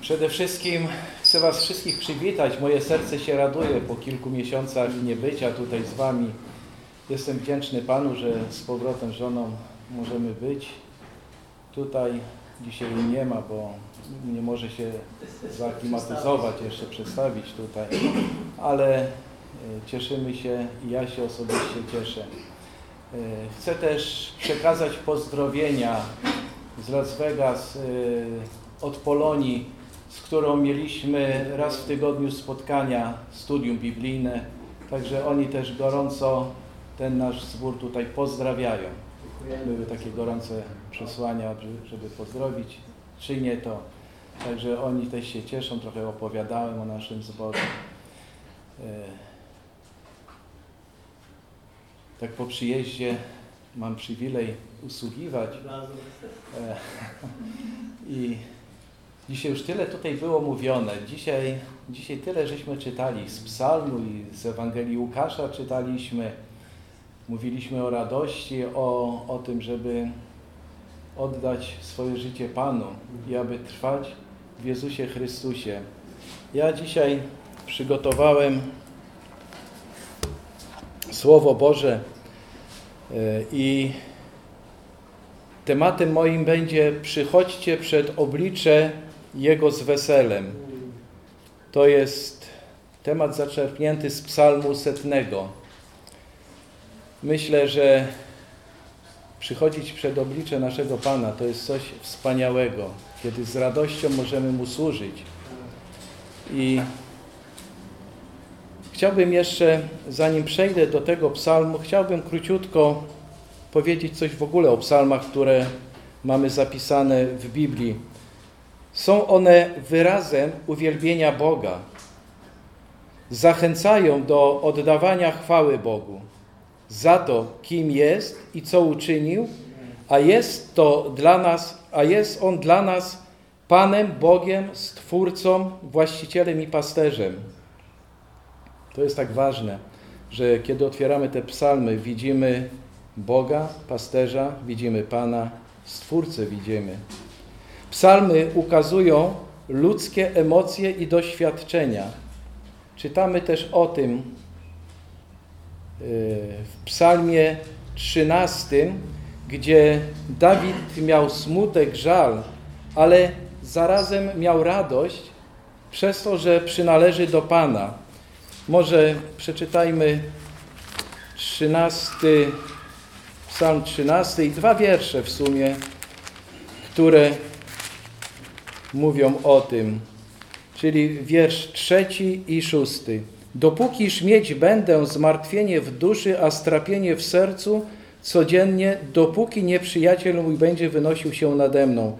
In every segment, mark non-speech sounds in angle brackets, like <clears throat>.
Przede wszystkim chcę Was wszystkich przywitać. Moje serce się raduje po kilku miesiącach niebycia tutaj z Wami. Jestem wdzięczny Panu, że z powrotem żoną możemy być. Tutaj dzisiaj nie ma, bo nie może się zaklimatyzować, jeszcze przedstawić tutaj, ale e, cieszymy się i ja się osobiście cieszę. E, chcę też przekazać pozdrowienia z Las Vegas, e, od Polonii, z którą mieliśmy raz w tygodniu spotkania, studium biblijne. Także oni też gorąco ten nasz zbór tutaj pozdrawiają. Były takie gorące przesłania, żeby pozdrowić. Czynię to. Także oni też się cieszą, trochę opowiadałem o naszym zborze. Tak po przyjeździe mam przywilej usługiwać. <laughs> I Dzisiaj już tyle tutaj było mówione. Dzisiaj, dzisiaj tyle żeśmy czytali z psalmu i z Ewangelii Łukasza czytaliśmy. Mówiliśmy o radości, o, o tym, żeby oddać swoje życie Panu i aby trwać w Jezusie Chrystusie. Ja dzisiaj przygotowałem Słowo Boże e, i tematem moim będzie przychodźcie przed oblicze jego z weselem. To jest temat zaczerpnięty z psalmu setnego. Myślę, że przychodzić przed oblicze naszego Pana to jest coś wspaniałego, kiedy z radością możemy Mu służyć. I chciałbym jeszcze, zanim przejdę do tego psalmu, chciałbym króciutko powiedzieć coś w ogóle o psalmach, które mamy zapisane w Biblii. Są one wyrazem uwielbienia Boga. Zachęcają do oddawania chwały Bogu za to, kim jest i co uczynił, a jest to dla nas, a jest On dla nas Panem, Bogiem, Stwórcą, Właścicielem i Pasterzem. To jest tak ważne, że kiedy otwieramy te psalmy, widzimy Boga, Pasterza, widzimy Pana, Stwórcę widzimy. Psalmy ukazują ludzkie emocje i doświadczenia. Czytamy też o tym y, w Psalmie 13, gdzie Dawid miał smutek, żal, ale zarazem miał radość przez to, że przynależy do Pana. Może przeczytajmy 13, Psalm 13 i dwa wiersze w sumie, które mówią o tym, czyli wiersz trzeci i szósty. Dopókiż mieć będę zmartwienie w duszy, a strapienie w sercu codziennie, dopóki nieprzyjaciel mój będzie wynosił się nade mną.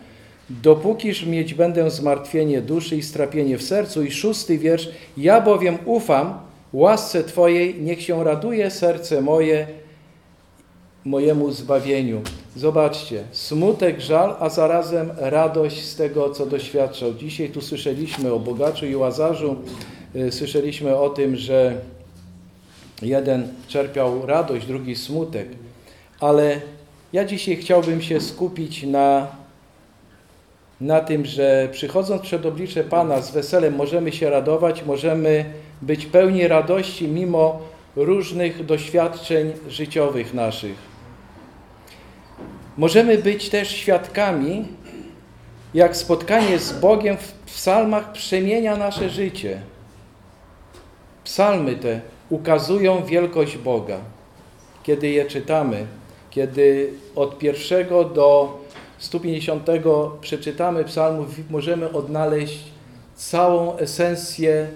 Dopókiż mieć będę zmartwienie duszy i strapienie w sercu. I szósty wiersz. Ja bowiem ufam łasce Twojej, niech się raduje serce moje mojemu zbawieniu. Zobaczcie, smutek, żal, a zarazem radość z tego, co doświadczał. Dzisiaj tu słyszeliśmy o bogaczu i łazarzu, y, słyszeliśmy o tym, że jeden czerpiał radość, drugi smutek, ale ja dzisiaj chciałbym się skupić na, na tym, że przychodząc przed oblicze Pana z weselem możemy się radować, możemy być pełni radości mimo różnych doświadczeń życiowych naszych. Możemy być też świadkami, jak spotkanie z Bogiem w psalmach przemienia nasze życie. Psalmy te ukazują wielkość Boga. Kiedy je czytamy, kiedy od pierwszego do 150 przeczytamy psalmów, możemy odnaleźć całą esencję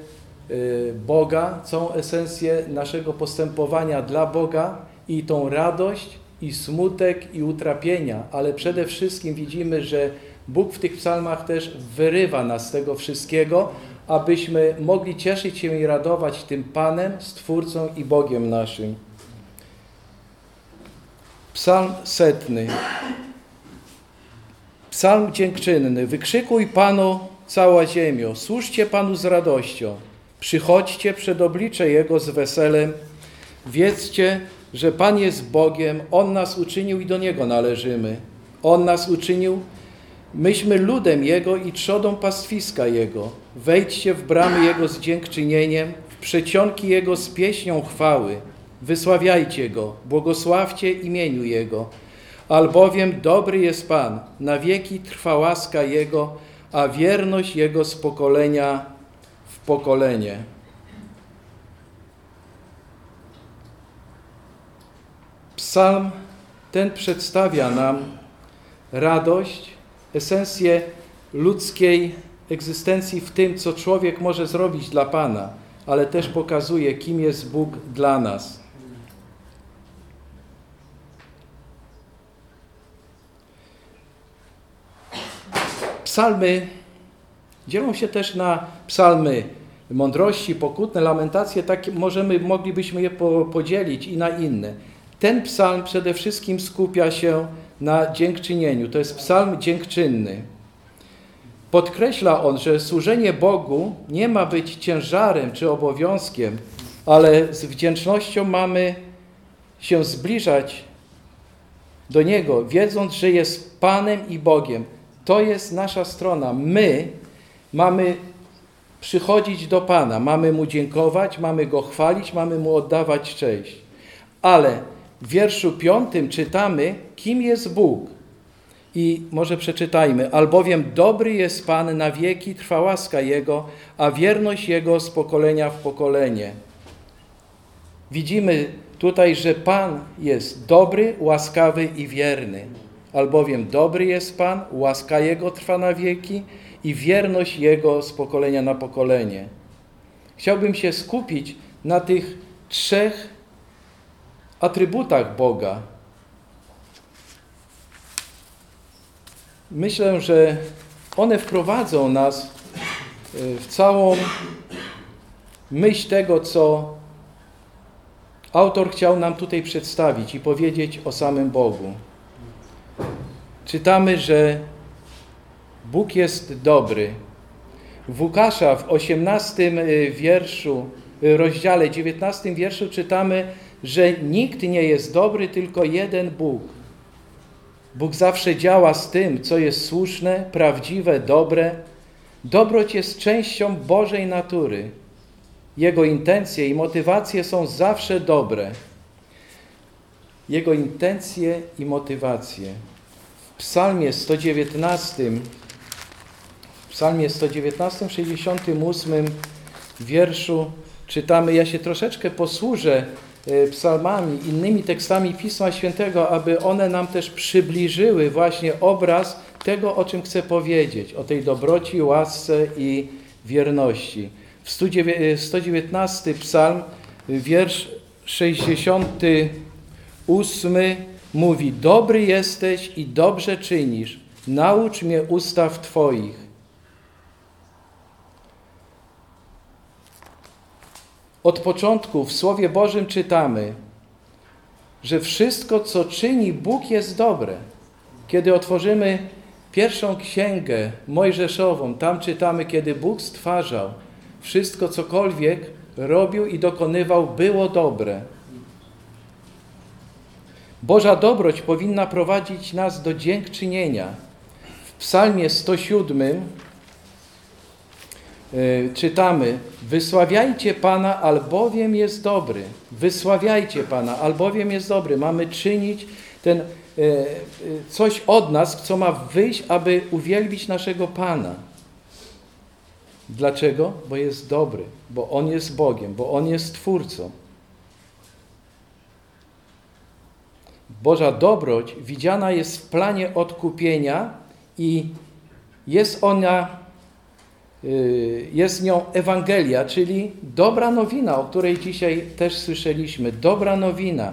y, Boga, całą esencję naszego postępowania dla Boga i tą radość, i smutek, i utrapienia, ale przede wszystkim widzimy, że Bóg w tych psalmach też wyrywa nas z tego wszystkiego, abyśmy mogli cieszyć się i radować tym Panem, Stwórcą i Bogiem naszym. Psalm setny. Psalm dziękczynny. Wykrzykuj Panu cała ziemio, służcie Panu z radością, przychodźcie przed oblicze Jego z weselem, wiedzcie, że Pan jest Bogiem, On nas uczynił i do Niego należymy. On nas uczynił Myśmy ludem Jego i trzodą pastwiska Jego. Wejdźcie w bramy Jego z dziękczynieniem, w przecionki Jego z pieśnią chwały. Wysławiajcie Go, błogosławcie imieniu Jego. Albowiem dobry jest Pan, na wieki trwa łaska Jego, a wierność Jego z pokolenia w pokolenie. Psalm ten przedstawia nam radość, esencję ludzkiej egzystencji w tym, co człowiek może zrobić dla Pana, ale też pokazuje, kim jest Bóg dla nas. Psalmy dzielą się też na psalmy mądrości, pokutne, lamentacje, tak możemy, moglibyśmy je podzielić i na inne. Ten psalm przede wszystkim skupia się na dziękczynieniu. To jest psalm dziękczynny. Podkreśla on, że służenie Bogu nie ma być ciężarem czy obowiązkiem, ale z wdzięcznością mamy się zbliżać do Niego, wiedząc, że jest Panem i Bogiem. To jest nasza strona. My mamy przychodzić do Pana, mamy Mu dziękować, mamy Go chwalić, mamy Mu oddawać cześć. Ale w wierszu piątym czytamy, kim jest Bóg. I może przeczytajmy, albowiem dobry jest Pan na wieki, trwa łaska Jego, a wierność Jego z pokolenia w pokolenie. Widzimy tutaj, że Pan jest dobry, łaskawy i wierny. Albowiem dobry jest Pan, łaska Jego trwa na wieki i wierność Jego z pokolenia na pokolenie. Chciałbym się skupić na tych trzech atrybutach Boga. Myślę, że one wprowadzą nas e, w całą myśl tego, co autor chciał nam tutaj przedstawić i powiedzieć o samym Bogu. Czytamy, że Bóg jest dobry. W Łukasza w 18 e, wierszu, e, rozdziale 19 wierszu czytamy, że nikt nie jest dobry, tylko jeden Bóg. Bóg zawsze działa z tym, co jest słuszne, prawdziwe, dobre. Dobroć jest częścią Bożej natury. Jego intencje i motywacje są zawsze dobre. Jego intencje i motywacje. W Psalmie 119, w Psalmie 119, 68 wierszu czytamy, ja się troszeczkę posłużę psalmami, innymi tekstami Pisma Świętego, aby one nam też przybliżyły właśnie obraz tego, o czym chcę powiedzieć, o tej dobroci, łasce i wierności. W 119 e, psalm, wiersz 68 mówi Dobry jesteś i dobrze czynisz, naucz mnie ustaw Twoich. Od początku w Słowie Bożym czytamy, że wszystko, co czyni Bóg, jest dobre. Kiedy otworzymy pierwszą księgę Mojżeszową, tam czytamy, kiedy Bóg stwarzał, wszystko, cokolwiek robił i dokonywał, było dobre. Boża dobroć powinna prowadzić nas do dziękczynienia. W Psalmie 107 E, czytamy: Wysławiajcie Pana, albowiem jest dobry. Wysławiajcie Pana, albowiem jest dobry. Mamy czynić ten e, e, coś od nas, co ma wyjść, aby uwielbić naszego Pana. Dlaczego? Bo jest dobry, bo On jest Bogiem, bo On jest Twórcą. Boża dobroć widziana jest w planie odkupienia i jest ona jest nią Ewangelia, czyli dobra nowina, o której dzisiaj też słyszeliśmy. Dobra nowina.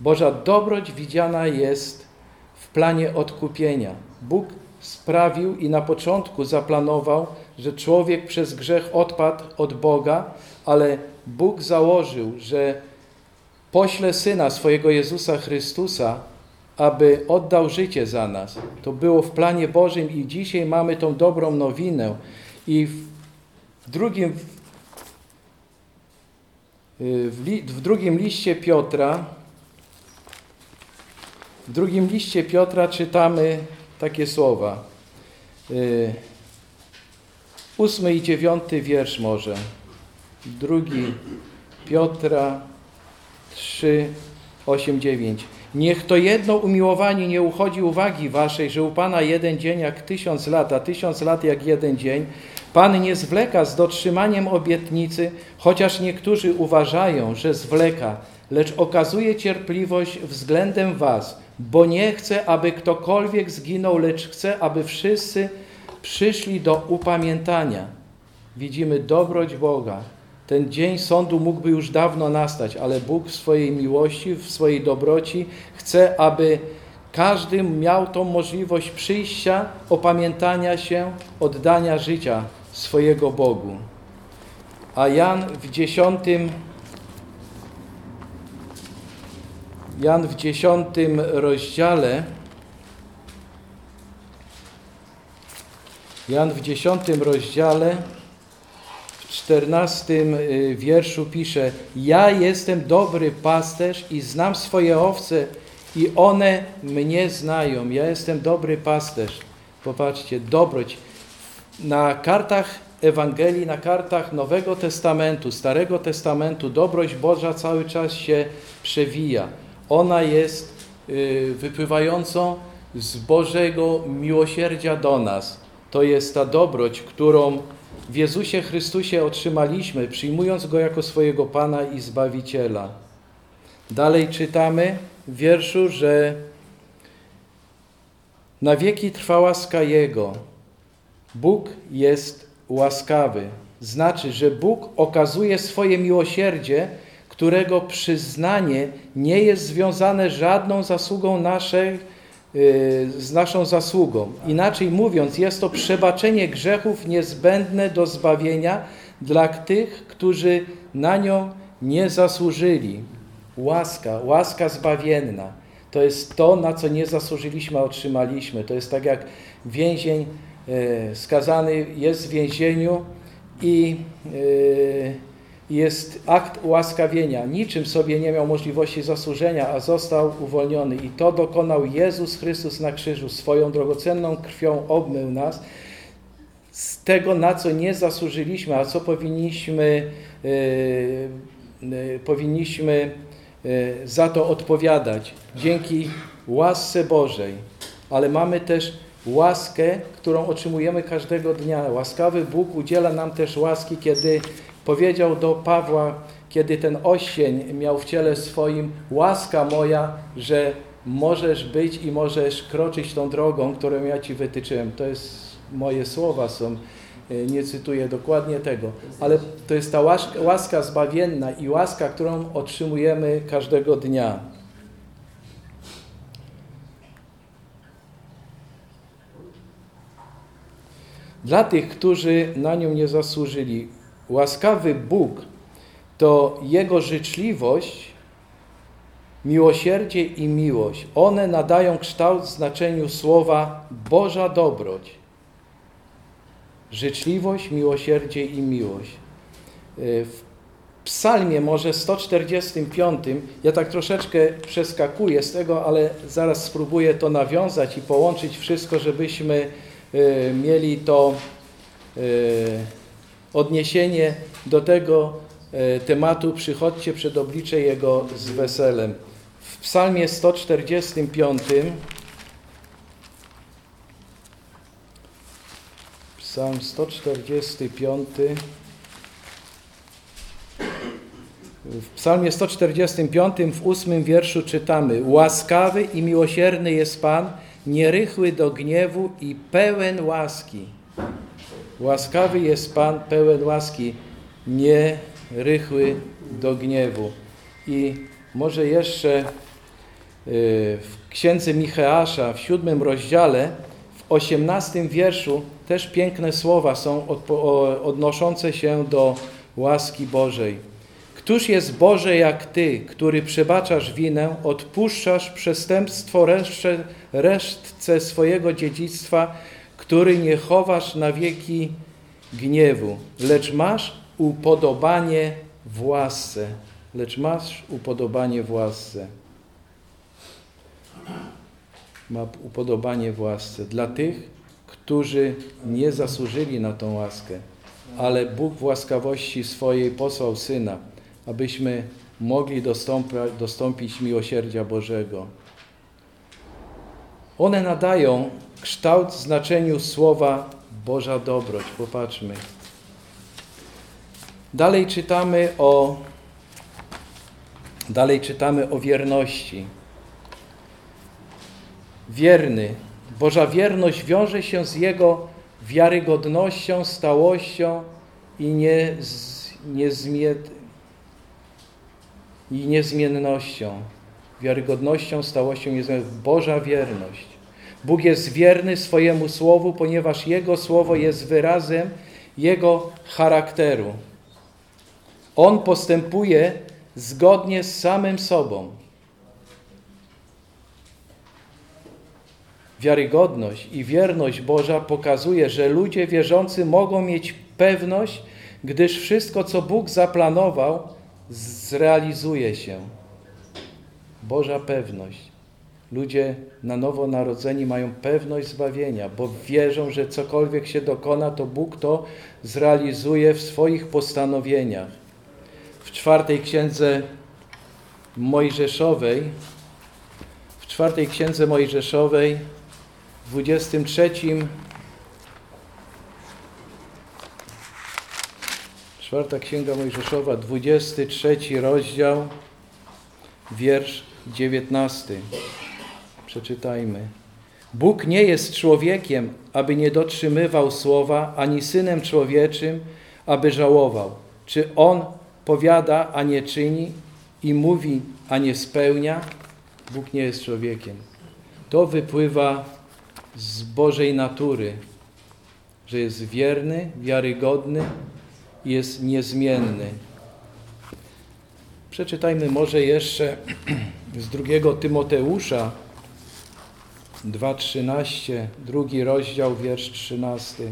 Boża dobroć widziana jest w planie odkupienia. Bóg sprawił i na początku zaplanował, że człowiek przez grzech odpadł od Boga, ale Bóg założył, że pośle Syna swojego Jezusa Chrystusa, aby oddał życie za nas. To było w planie Bożym i dzisiaj mamy tą dobrą nowinę, i w drugim, w, li, w drugim liście Piotra, w drugim liście Piotra czytamy takie słowa. y, ósmy i dziewiąty wiersz może. Drugi Piotra 3, 8, 9. Niech to jedno umiłowanie nie uchodzi uwagi waszej, że u Pana jeden dzień jak tysiąc lat, a tysiąc lat jak jeden dzień. Pan nie zwleka z dotrzymaniem obietnicy, chociaż niektórzy uważają, że zwleka, lecz okazuje cierpliwość względem was, bo nie chce, aby ktokolwiek zginął, lecz chce, aby wszyscy przyszli do upamiętania. Widzimy dobroć Boga. Ten dzień sądu mógłby już dawno nastać, ale Bóg w swojej miłości, w swojej dobroci chce, aby każdy miał tą możliwość przyjścia, opamiętania się, oddania życia swojego Bogu. A Jan w dziesiątym Jan w dziesiątym rozdziale Jan w dziesiątym rozdziale w czternastym y, wierszu pisze Ja jestem dobry pasterz i znam swoje owce i one mnie znają. Ja jestem dobry pasterz. Popatrzcie, dobroć. Na kartach Ewangelii, na kartach Nowego Testamentu, Starego Testamentu dobroć Boża cały czas się przewija. Ona jest y, wypływającą z Bożego miłosierdzia do nas. To jest ta dobroć, którą w Jezusie Chrystusie otrzymaliśmy, przyjmując Go jako swojego Pana i Zbawiciela. Dalej czytamy w wierszu, że na wieki trwa łaska Jego. Bóg jest łaskawy. Znaczy, że Bóg okazuje swoje miłosierdzie, którego przyznanie nie jest związane żadną zasługą naszej, z naszą zasługą. Inaczej mówiąc, jest to przebaczenie grzechów niezbędne do zbawienia dla tych, którzy na nią nie zasłużyli. Łaska, łaska zbawienna. To jest to, na co nie zasłużyliśmy, a otrzymaliśmy. To jest tak jak więzień y, skazany jest w więzieniu i y, jest akt ułaskawienia. Niczym sobie nie miał możliwości zasłużenia, a został uwolniony. I to dokonał Jezus Chrystus na krzyżu. Swoją drogocenną krwią obmył nas z tego, na co nie zasłużyliśmy, a co powinniśmy, yy, yy, powinniśmy yy, za to odpowiadać. Dzięki łasce Bożej. Ale mamy też łaskę, którą otrzymujemy każdego dnia. Łaskawy Bóg udziela nam też łaski, kiedy powiedział do Pawła, kiedy ten osień miał w ciele swoim, łaska moja, że możesz być i możesz kroczyć tą drogą, którą ja Ci wytyczyłem. To jest, moje słowa są, e, nie cytuję dokładnie tego, ale to jest ta łaska, łaska zbawienna i łaska, którą otrzymujemy każdego dnia. Dla tych, którzy na nią nie zasłużyli, łaskawy Bóg to Jego życzliwość, miłosierdzie i miłość. One nadają kształt znaczeniu słowa Boża dobroć. Życzliwość, miłosierdzie i miłość. Y, w psalmie może 145, ja tak troszeczkę przeskakuję z tego, ale zaraz spróbuję to nawiązać i połączyć wszystko, żebyśmy y, mieli to y, odniesienie do tego e, tematu przychodźcie przed oblicze Jego z weselem. W psalmie 145 Psalm 145 w psalmie 145 w ósmym wierszu czytamy Łaskawy i miłosierny jest Pan, nierychły do gniewu i pełen łaski. Łaskawy jest Pan, pełen łaski, nie rychły do gniewu. I może jeszcze y, w księdze Micheasza w siódmym rozdziale, w osiemnastym wierszu też piękne słowa są odnoszące się do łaski Bożej. Któż jest Boże jak Ty, który przebaczasz winę, odpuszczasz przestępstwo resztce, resztce swojego dziedzictwa, który nie chowasz na wieki gniewu, lecz masz upodobanie w łasce. Lecz masz upodobanie w łasce. Ma upodobanie w łasce dla tych, którzy nie zasłużyli na tą łaskę, ale Bóg w łaskawości swojej posłał Syna, abyśmy mogli dostąpić miłosierdzia Bożego. One nadają kształt znaczeniu słowa Boża dobroć. Popatrzmy. Dalej czytamy o dalej czytamy o wierności. Wierny. Boża wierność wiąże się z Jego wiarygodnością, stałością i, nie, i niezmiennością. Wiarygodnością, stałością, niezmiennością. Boża wierność. Bóg jest wierny swojemu słowu, ponieważ Jego słowo jest wyrazem Jego charakteru. On postępuje zgodnie z samym sobą. Wiarygodność i wierność Boża pokazuje, że ludzie wierzący mogą mieć pewność, gdyż wszystko, co Bóg zaplanował, zrealizuje się. Boża pewność. Ludzie na nowo narodzeni mają pewność zbawienia, bo wierzą, że cokolwiek się dokona, to Bóg to zrealizuje w swoich postanowieniach. W czwartej księdze Mojżeszowej, w czwartej księdze Mojżeszowej, w 23 Czwarta Księga Mojżeszowa, 23 rozdział, wiersz 19. Przeczytajmy. Bóg nie jest człowiekiem, aby nie dotrzymywał słowa, ani synem człowieczym, aby żałował. Czy on powiada, a nie czyni i mówi, a nie spełnia? Bóg nie jest człowiekiem. To wypływa z Bożej natury, że jest wierny, wiarygodny i jest niezmienny. Przeczytajmy może jeszcze <clears throat> z drugiego Tymoteusza, 2.13, drugi rozdział, wiersz 13.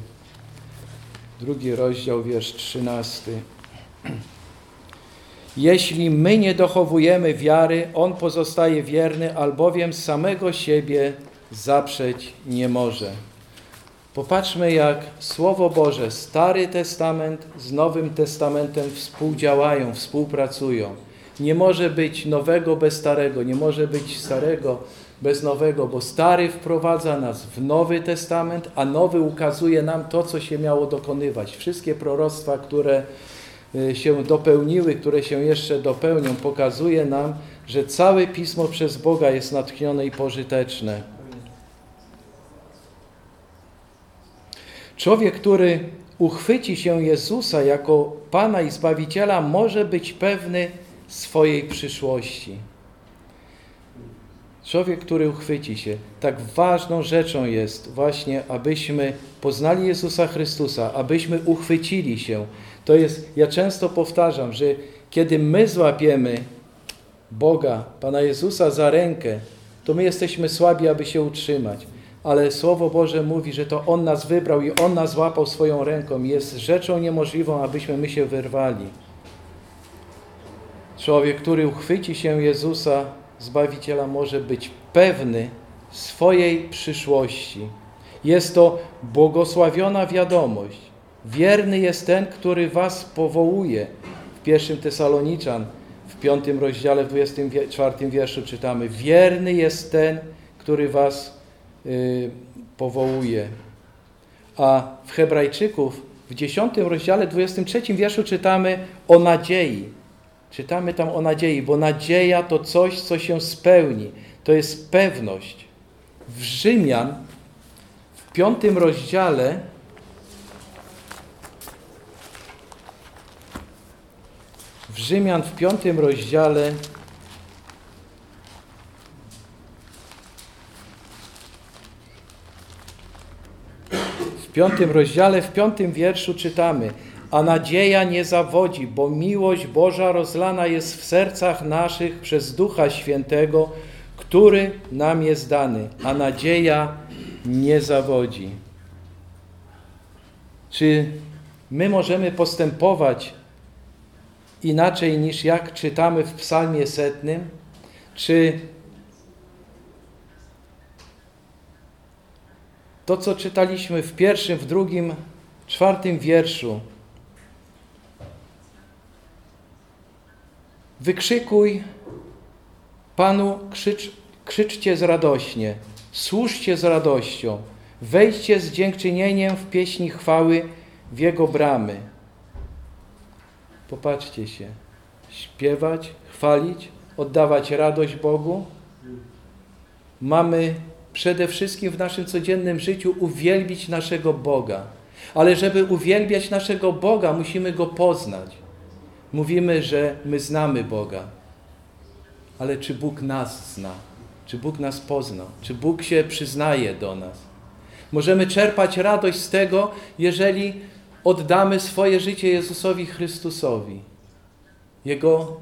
Drugi rozdział, wiersz 13. Jeśli my nie dochowujemy wiary, On pozostaje wierny, albowiem samego siebie zaprzeć nie może. Popatrzmy, jak Słowo Boże, Stary Testament z Nowym Testamentem współdziałają, współpracują. Nie może być nowego bez starego, nie może być starego bez nowego, bo stary wprowadza nas w Nowy Testament, a nowy ukazuje nam to, co się miało dokonywać. Wszystkie proroctwa, które y, się dopełniły, które się jeszcze dopełnią, pokazuje nam, że całe Pismo przez Boga jest natchnione i pożyteczne. Człowiek, który uchwyci się Jezusa jako Pana i Zbawiciela, może być pewny swojej przyszłości. Człowiek, który uchwyci się, tak ważną rzeczą jest właśnie, abyśmy poznali Jezusa Chrystusa, abyśmy uchwycili się. To jest, ja często powtarzam, że kiedy my złapiemy Boga, Pana Jezusa za rękę, to my jesteśmy słabi, aby się utrzymać. Ale Słowo Boże mówi, że to On nas wybrał i On nas złapał swoją ręką. Jest rzeczą niemożliwą, abyśmy my się wyrwali. Człowiek, który uchwyci się Jezusa, Zbawiciela może być pewny swojej przyszłości. Jest to błogosławiona wiadomość. Wierny jest ten, który was powołuje. W pierwszym Tesaloniczan, w piątym rozdziale, w 24 wierszu czytamy Wierny jest ten, który was y, powołuje. A w Hebrajczyków w 10 rozdziale, 23 wierszu czytamy o nadziei. Czytamy tam o nadziei, bo nadzieja to coś, co się spełni. To jest pewność. W Rzymian w piątym rozdziale w Rzymian w piątym rozdziale w piątym rozdziale, w piątym wierszu czytamy a nadzieja nie zawodzi, bo miłość Boża rozlana jest w sercach naszych przez Ducha Świętego, który nam jest dany, a nadzieja nie zawodzi. Czy my możemy postępować inaczej niż jak czytamy w Psalmie setnym? Czy to, co czytaliśmy w pierwszym, w drugim, czwartym wierszu. Wykrzykuj Panu, krzycz, krzyczcie z radośnie, służcie z radością, wejdźcie z dziękczynieniem w pieśni chwały w Jego bramy. Popatrzcie się, śpiewać, chwalić, oddawać radość Bogu. Mamy przede wszystkim w naszym codziennym życiu uwielbić naszego Boga. Ale żeby uwielbiać naszego Boga, musimy Go poznać. Mówimy, że my znamy Boga. Ale czy Bóg nas zna? Czy Bóg nas pozna? Czy Bóg się przyznaje do nas? Możemy czerpać radość z tego, jeżeli oddamy swoje życie Jezusowi Chrystusowi. Jego,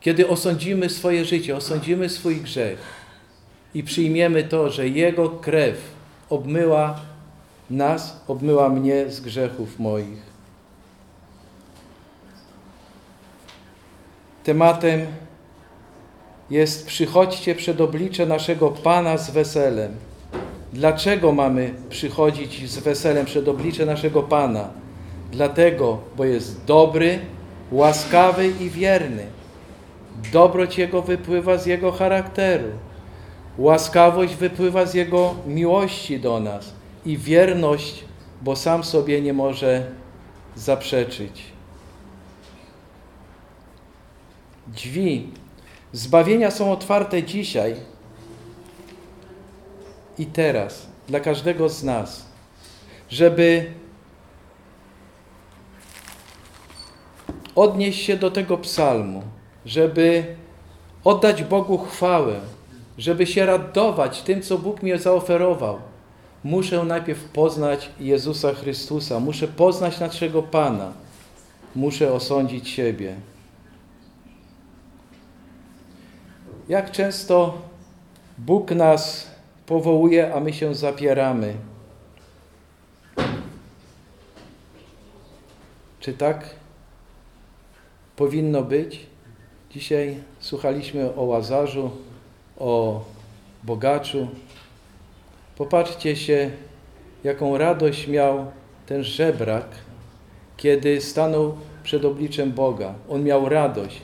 kiedy osądzimy swoje życie, osądzimy swój grzech i przyjmiemy to, że Jego krew obmyła nas, obmyła mnie z grzechów moich. Tematem jest przychodźcie przed oblicze naszego Pana z weselem. Dlaczego mamy przychodzić z weselem przed oblicze naszego Pana? Dlatego, bo jest dobry, łaskawy i wierny. Dobroć Jego wypływa z Jego charakteru. Łaskawość wypływa z Jego miłości do nas i wierność, bo sam sobie nie może zaprzeczyć. Drzwi zbawienia są otwarte dzisiaj i teraz dla każdego z nas, żeby odnieść się do tego psalmu, żeby oddać Bogu chwałę, żeby się radować tym, co Bóg mi zaoferował. Muszę najpierw poznać Jezusa Chrystusa, muszę poznać naszego Pana, muszę osądzić siebie. Jak często Bóg nas powołuje, a my się zapieramy. Czy tak powinno być? Dzisiaj słuchaliśmy o Łazarzu, o bogaczu. Popatrzcie się, jaką radość miał ten żebrak, kiedy stanął przed obliczem Boga. On miał radość.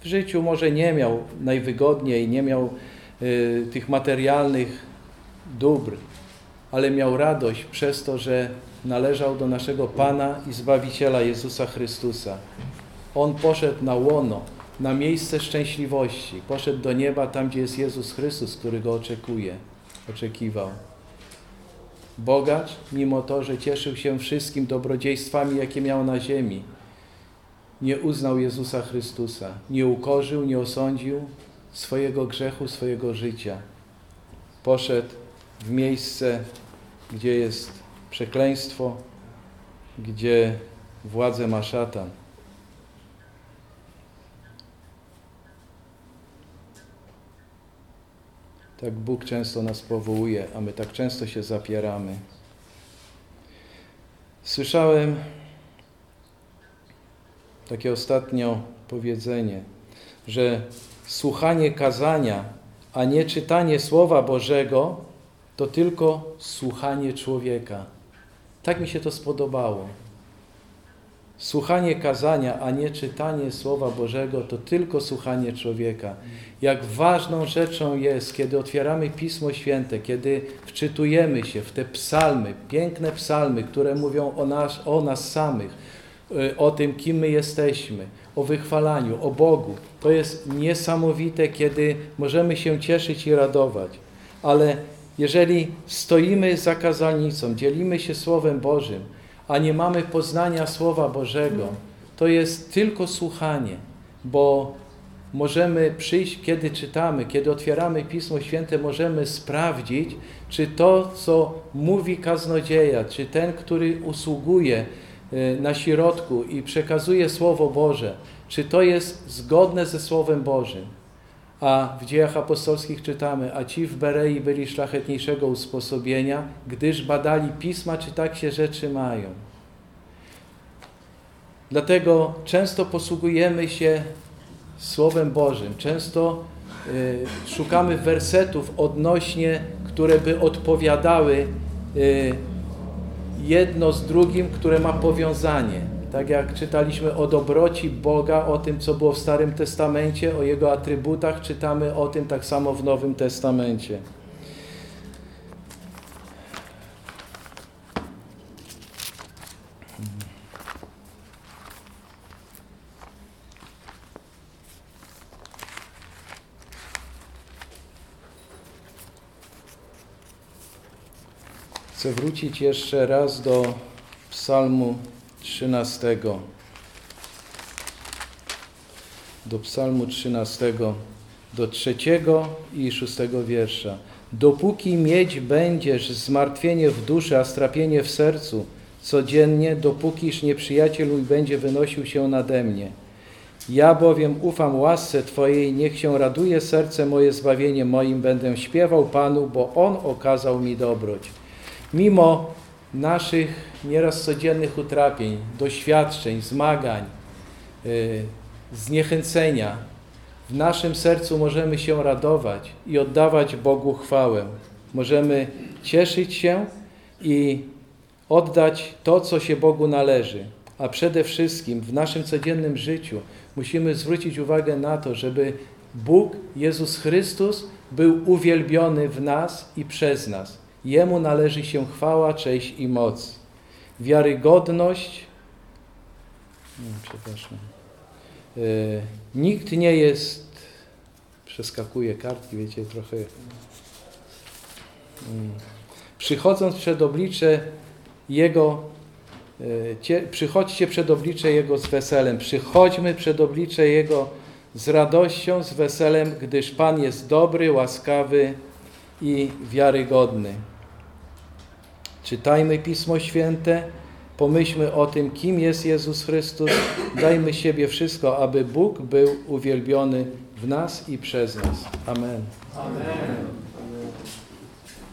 W życiu może nie miał najwygodniej, nie miał y, tych materialnych dóbr, ale miał radość przez to, że należał do naszego Pana i Zbawiciela Jezusa Chrystusa. On poszedł na łono, na miejsce szczęśliwości, poszedł do nieba, tam gdzie jest Jezus Chrystus, który go oczekuje, oczekiwał. Bogacz, mimo to, że cieszył się wszystkim dobrodziejstwami, jakie miał na ziemi, nie uznał Jezusa Chrystusa, nie ukorzył, nie osądził swojego grzechu, swojego życia. Poszedł w miejsce, gdzie jest przekleństwo, gdzie władzę ma szatan. Tak Bóg często nas powołuje, a my tak często się zapieramy. Słyszałem takie ostatnio powiedzenie, że słuchanie kazania, a nie czytanie Słowa Bożego, to tylko słuchanie człowieka. Tak mi się to spodobało. Słuchanie kazania, a nie czytanie Słowa Bożego, to tylko słuchanie człowieka. Jak ważną rzeczą jest, kiedy otwieramy Pismo Święte, kiedy wczytujemy się w te psalmy, piękne psalmy, które mówią o nas, o nas samych, o tym, kim my jesteśmy, o wychwalaniu, o Bogu. To jest niesamowite, kiedy możemy się cieszyć i radować. Ale jeżeli stoimy za kazalnicą, dzielimy się Słowem Bożym, a nie mamy poznania Słowa Bożego, to jest tylko słuchanie, bo możemy przyjść, kiedy czytamy, kiedy otwieramy Pismo Święte, możemy sprawdzić, czy to, co mówi kaznodzieja, czy ten, który usługuje y, na środku i przekazuje Słowo Boże, czy to jest zgodne ze Słowem Bożym. A w dziejach apostolskich czytamy, a ci w Berei byli szlachetniejszego usposobienia, gdyż badali pisma, czy tak się rzeczy mają. Dlatego często posługujemy się Słowem Bożym, często y, szukamy wersetów odnośnie, które by odpowiadały y, jedno z drugim, które ma powiązanie. Tak jak czytaliśmy o dobroci Boga, o tym, co było w Starym Testamencie, o Jego atrybutach, czytamy o tym tak samo w Nowym Testamencie. Chcę wrócić jeszcze raz do Psalmu 13. Do Psalmu 13, do trzeciego i szóstego wiersza. Dopóki mieć będziesz zmartwienie w duszy, a strapienie w sercu codziennie, dopókiż nieprzyjaciel mój będzie wynosił się nade mnie. Ja bowiem ufam łasce Twojej, niech się raduje serce moje zbawienie moim, będę śpiewał Panu, bo On okazał mi dobroć. Mimo naszych nieraz codziennych utrapień, doświadczeń, zmagań, yy, zniechęcenia, w naszym sercu możemy się radować i oddawać Bogu chwałę. Możemy cieszyć się i oddać to, co się Bogu należy. A przede wszystkim w naszym codziennym życiu musimy zwrócić uwagę na to, żeby Bóg, Jezus Chrystus, był uwielbiony w nas i przez nas. Jemu należy się chwała, cześć i moc. Wiarygodność. Nie, przepraszam. E, nikt nie jest. Przeskakuje kartki, wiecie, trochę. Mm. Przychodząc przed oblicze Jego, e, cie, przychodźcie przed oblicze Jego z weselem. Przychodźmy przed oblicze Jego z radością, z weselem, gdyż Pan jest dobry, łaskawy i wiarygodny. Czytajmy Pismo Święte, pomyślmy o tym, kim jest Jezus Chrystus, dajmy siebie wszystko, aby Bóg był uwielbiony w nas i przez nas. Amen. Amen.